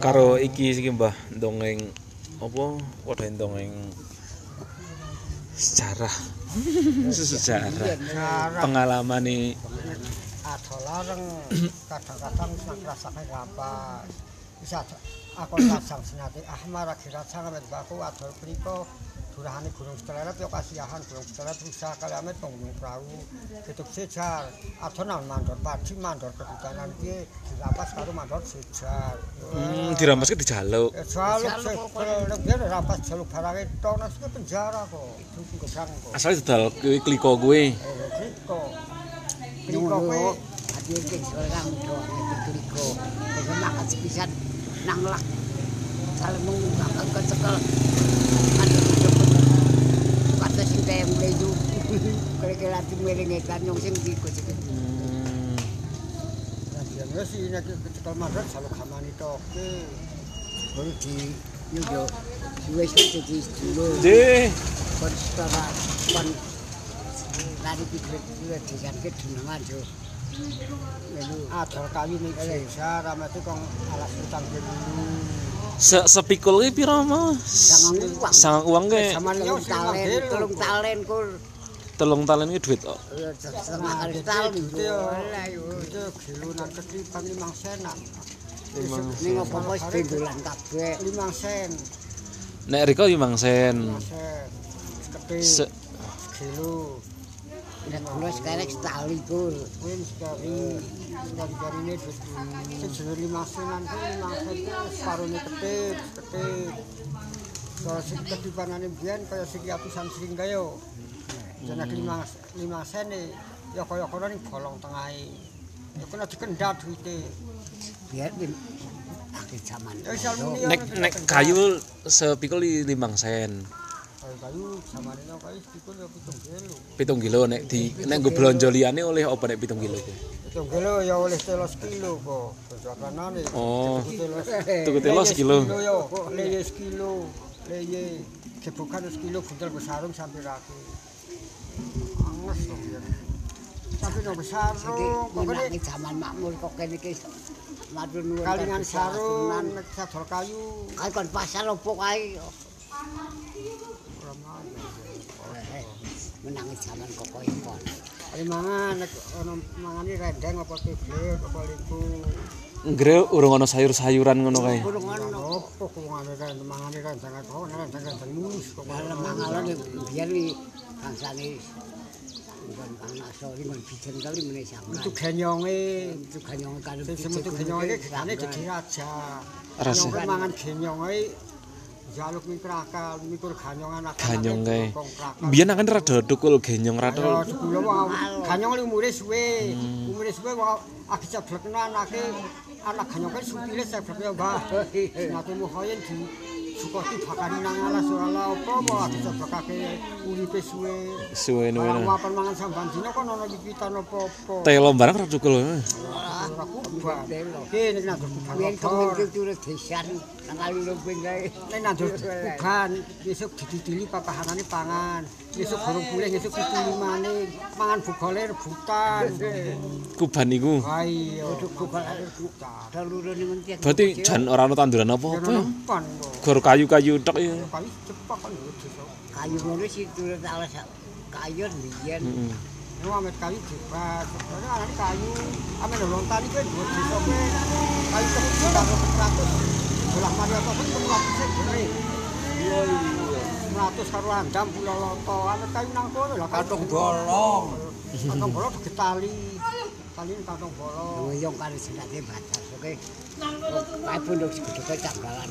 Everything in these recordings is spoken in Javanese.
Karo iki iki Mbah dongeng apa padha dongeng sejarah. sejarah. Pengalaman nih Ada lareng. Kadang-kadang nak rasane gampang. Bisa aku rasang senate Ahmar lagi rasang amet baku adol priko durahane gunung Seteleret yo kasihan gunung Seteleret rusak kali amet gunung perahu tutup sejar ada nang mandor padi mandor kehutanan iki dirampas karo mandor sejar hmm, dirampas ke dijaluk. Ya jaluk jaluk biar rampas jaluk barang itu nasi penjara kok itu gedang kok Asale dodal kuwi kliko kuwi. eh priko priko kuwi hati iki seorang do dikliko. Wis makan sepisan nang lak. Kalau mau akan kecekel. Ada kata sing kaya Kira-kira lati merengekan nyong sing sing. Hmm. Bagian wis ini kecekel mandor jaluk hamani toke Baru di nyujo. Wis wis di dulu. Nggih. kon setara kon lari pikir pikir desan ke dunungan jo melu adol kayu ning desa ramate kong alas utang dulu Se sepikul ki pira mah? Sangang uang. Sangang uang ke Sama telung talen telung talen kur telung talen ki duit kok. setengah kali talen Itu ya, itu kilunan ketipan limang senan. ning apa wis bendolan kabeh Limang sen, Nek riko limang sen. limang sen. Ketip, Se kilo. nek kula sekarang setali kur Win sekali, sekali jari ini dus. Sejenis limang senan itu limang sen itu separuhnya ketip, ketip. Kalau si ketipan ini bian kaya segi atusan sering gayo. Jadi limang limang sen nih, ya kaya kaya nih bolong tengah Ya kena dikendat duitnya. biar Ya wis alumni ya, nek nek kayu sepikul limang sen. Kayu sama ini kayu pikul ya pitung kilo. Pitung kilo nek di nek nggo blonjo liyane oleh apa nek pitung kilo ku? Pitung kilo ya oleh telos kilo kok. Nih. Oh. telos. Tuku telo sekilo. yo, leye sekilo, leye kebukan sekilo buntel besarung sampai rapi. Dong ya. Sampai nang besarung, pokoknya Pokoknya zaman makmur kok kene iki matur nuwun kalingan sarung, nek sadol kayu. kae kon pasar opo kae Ramai. menangi zaman kok koyo kon Ayo mangan, nek ono mangani rendeng apa keblet apa liku. Nggre urung ana sayur-sayuran ngono kae. kurung ono Opo kok mangani rendeng, mangani Itu genyonge. itu karo Sing semetu genyonge iki gane dadi raja. Rasa. Genyong kan mangan genyonge jaluk mikir akal, mikir ganyongan akal. Ganyong kae. Biyen akan rada tukul genyong rada. ganyong li umure suwe. Umure suwe wong agi ceblekna anake anak ganyong kan supile ceblek ya, Mbah. Nate muhoyen di Sukoti bakani nang alas ora la apa apa agi ceblekake uripe suwe. Suwe Ora ngono. mapan mangan samban dina kok ana wiwitan apa-apa. Telo barang rada tukul. Ora kubah. Ki nek nang kubah. Motor. kok turut desan nang kali lumping kae. Nek nandur kuban, besok dididili papahanane pangan. Besok gorong boleh, besok dituli maning. Mangan bugole rebutan. Kuban iku. Wah iya. Kudu kubal ada rebutan. dalurane mentik. Berarti jan ora ana tanduran apa-apa ya. Kayu-kayu tok ya. Kali cepak kan kayu ngono sih turut alas kayu biyen. Heeh. Ini amet kayu jebat. Soalnya anak kayu, amet lontan iki dua desa kowe. Kayu kecil karo seratus. Bolah mari apa pun lapis gede. Iya iya. 100 karo andam pulau loto. Amet kayu nang kono lah kantong bolong. Kantong bolong digetali. Tali kantong bolong. Ngoyong karo senate batas. Oke. Kae pondok segede canggalan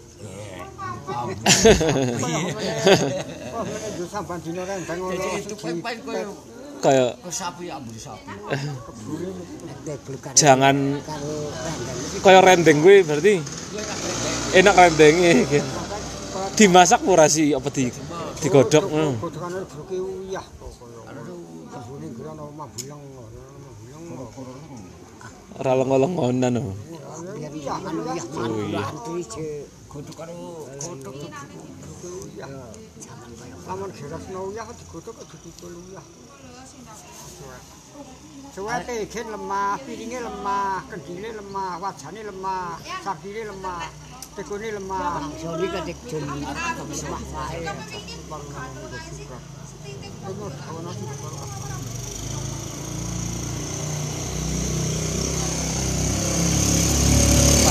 kayak jangan kayak rendeng gue berarti enak rendengnya dimasak murah sih apa di digodok ngono. Ralong-longonan no oh. iya, iya, iya. oh, Godhog karo godhog tuh Bruke uyah. Lamun gerasno uyah digodhog kok didikul uyah. Cuwete gen lemah, piringe lemah, kendile lemah, wajane lemah, sakile lemah, tekune lemah. soni kadek jon semah wae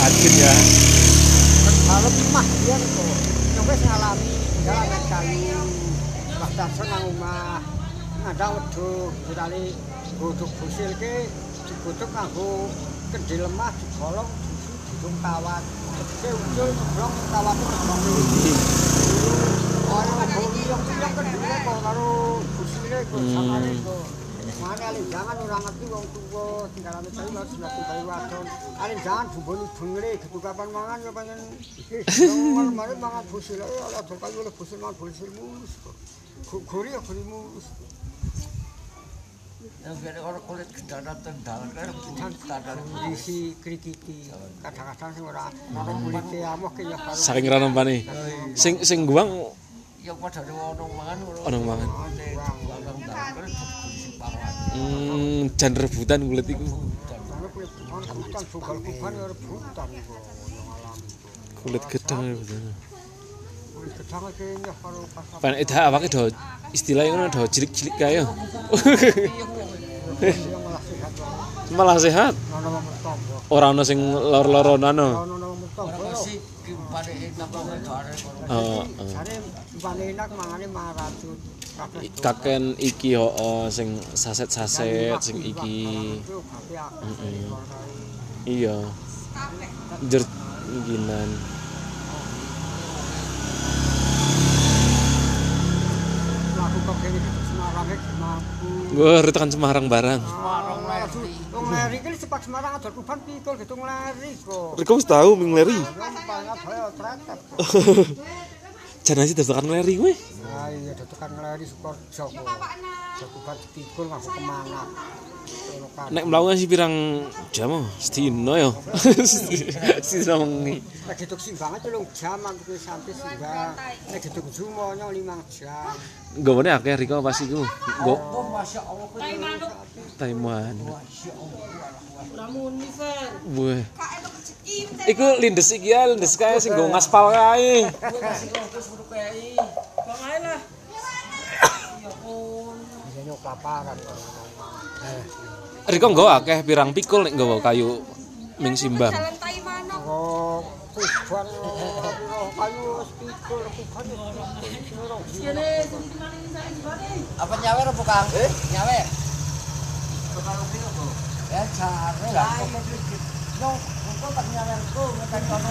Rajin ya. Kalau mah dia kok, coba ngalami dalam kayu, waktu senang rumah, ada wedhus, ditali godhog busil ke, digodhog kanggo kendhi lemah digolong dudung kawat. Ke ucul jeblong kawat jeblong iki. Ora bolong yang kedua kok karo busile kok samane kok. Jangan ngerti wong tuwa tinggalane wadon. Jangan bengre mangan ya pengen mari mangan busil ae ora dol kayu oleh busil mangan busil mulus kok. Gu- Guri ya guri mulus. yang kene orang kulit kedanan tendal kan Kan tandal isi krikiti. Kadang-kadang sing ora ora kulite amoh ke ya karo. Saking ra nempani. Sing sing guang ya padha ono mangan Ono mangan kan sing paruan. hmm, jan rebutan kulit iku. Kulit ya. Yang gedang rebutan. Karo pasar. Pan edah awake do istilahnya ngono do cilik-cilik kae yo. Yang malah sehat. Ora ono sing lor-loronan no. Ana wong tombo. Orang sih kimpane enak kok ngedare kono. Oh, oh. Jare paling enak mangane maracun. Kabeh I- Kaken iki ho sing saset-saset sing iki. Iya. Jer ikinan. Laku kok kene di Semarang iki mampu. Gue tekan Semarang barang. Warung leri. Wong leri iki sepak Semarang adol kuban pikul gitu ngleri kok. Riko wis tau ming leri. Wong paling abaya tretet. Jan aja tekan leri gue. Nah iya tekan ngleri Sukorejo kok. Kuban pikul masuk kemana. Ono kabeh. Nek mlaku sih pirang jam oh? sedino yo. Sedino wengi. Nek dituk simbang telung jam antuk sampai simbang. Nek dituk jumonya 5 jam. Gawone akeh Riko pas iku. Nggo Oh masya Allah kok. Taiwan. Wah. Iku lindes iki ya, lindes kae sing nggo ngaspal kae. Kok. Riko nggo akeh pirang pikul nek nggawa kayu ming simbang. Oh, kuban kayu wis pikul kuban Apa nyawer apa Kang? Nyawer. Ya jare lah. Yo, kok tak nyawer ku ngetan kono.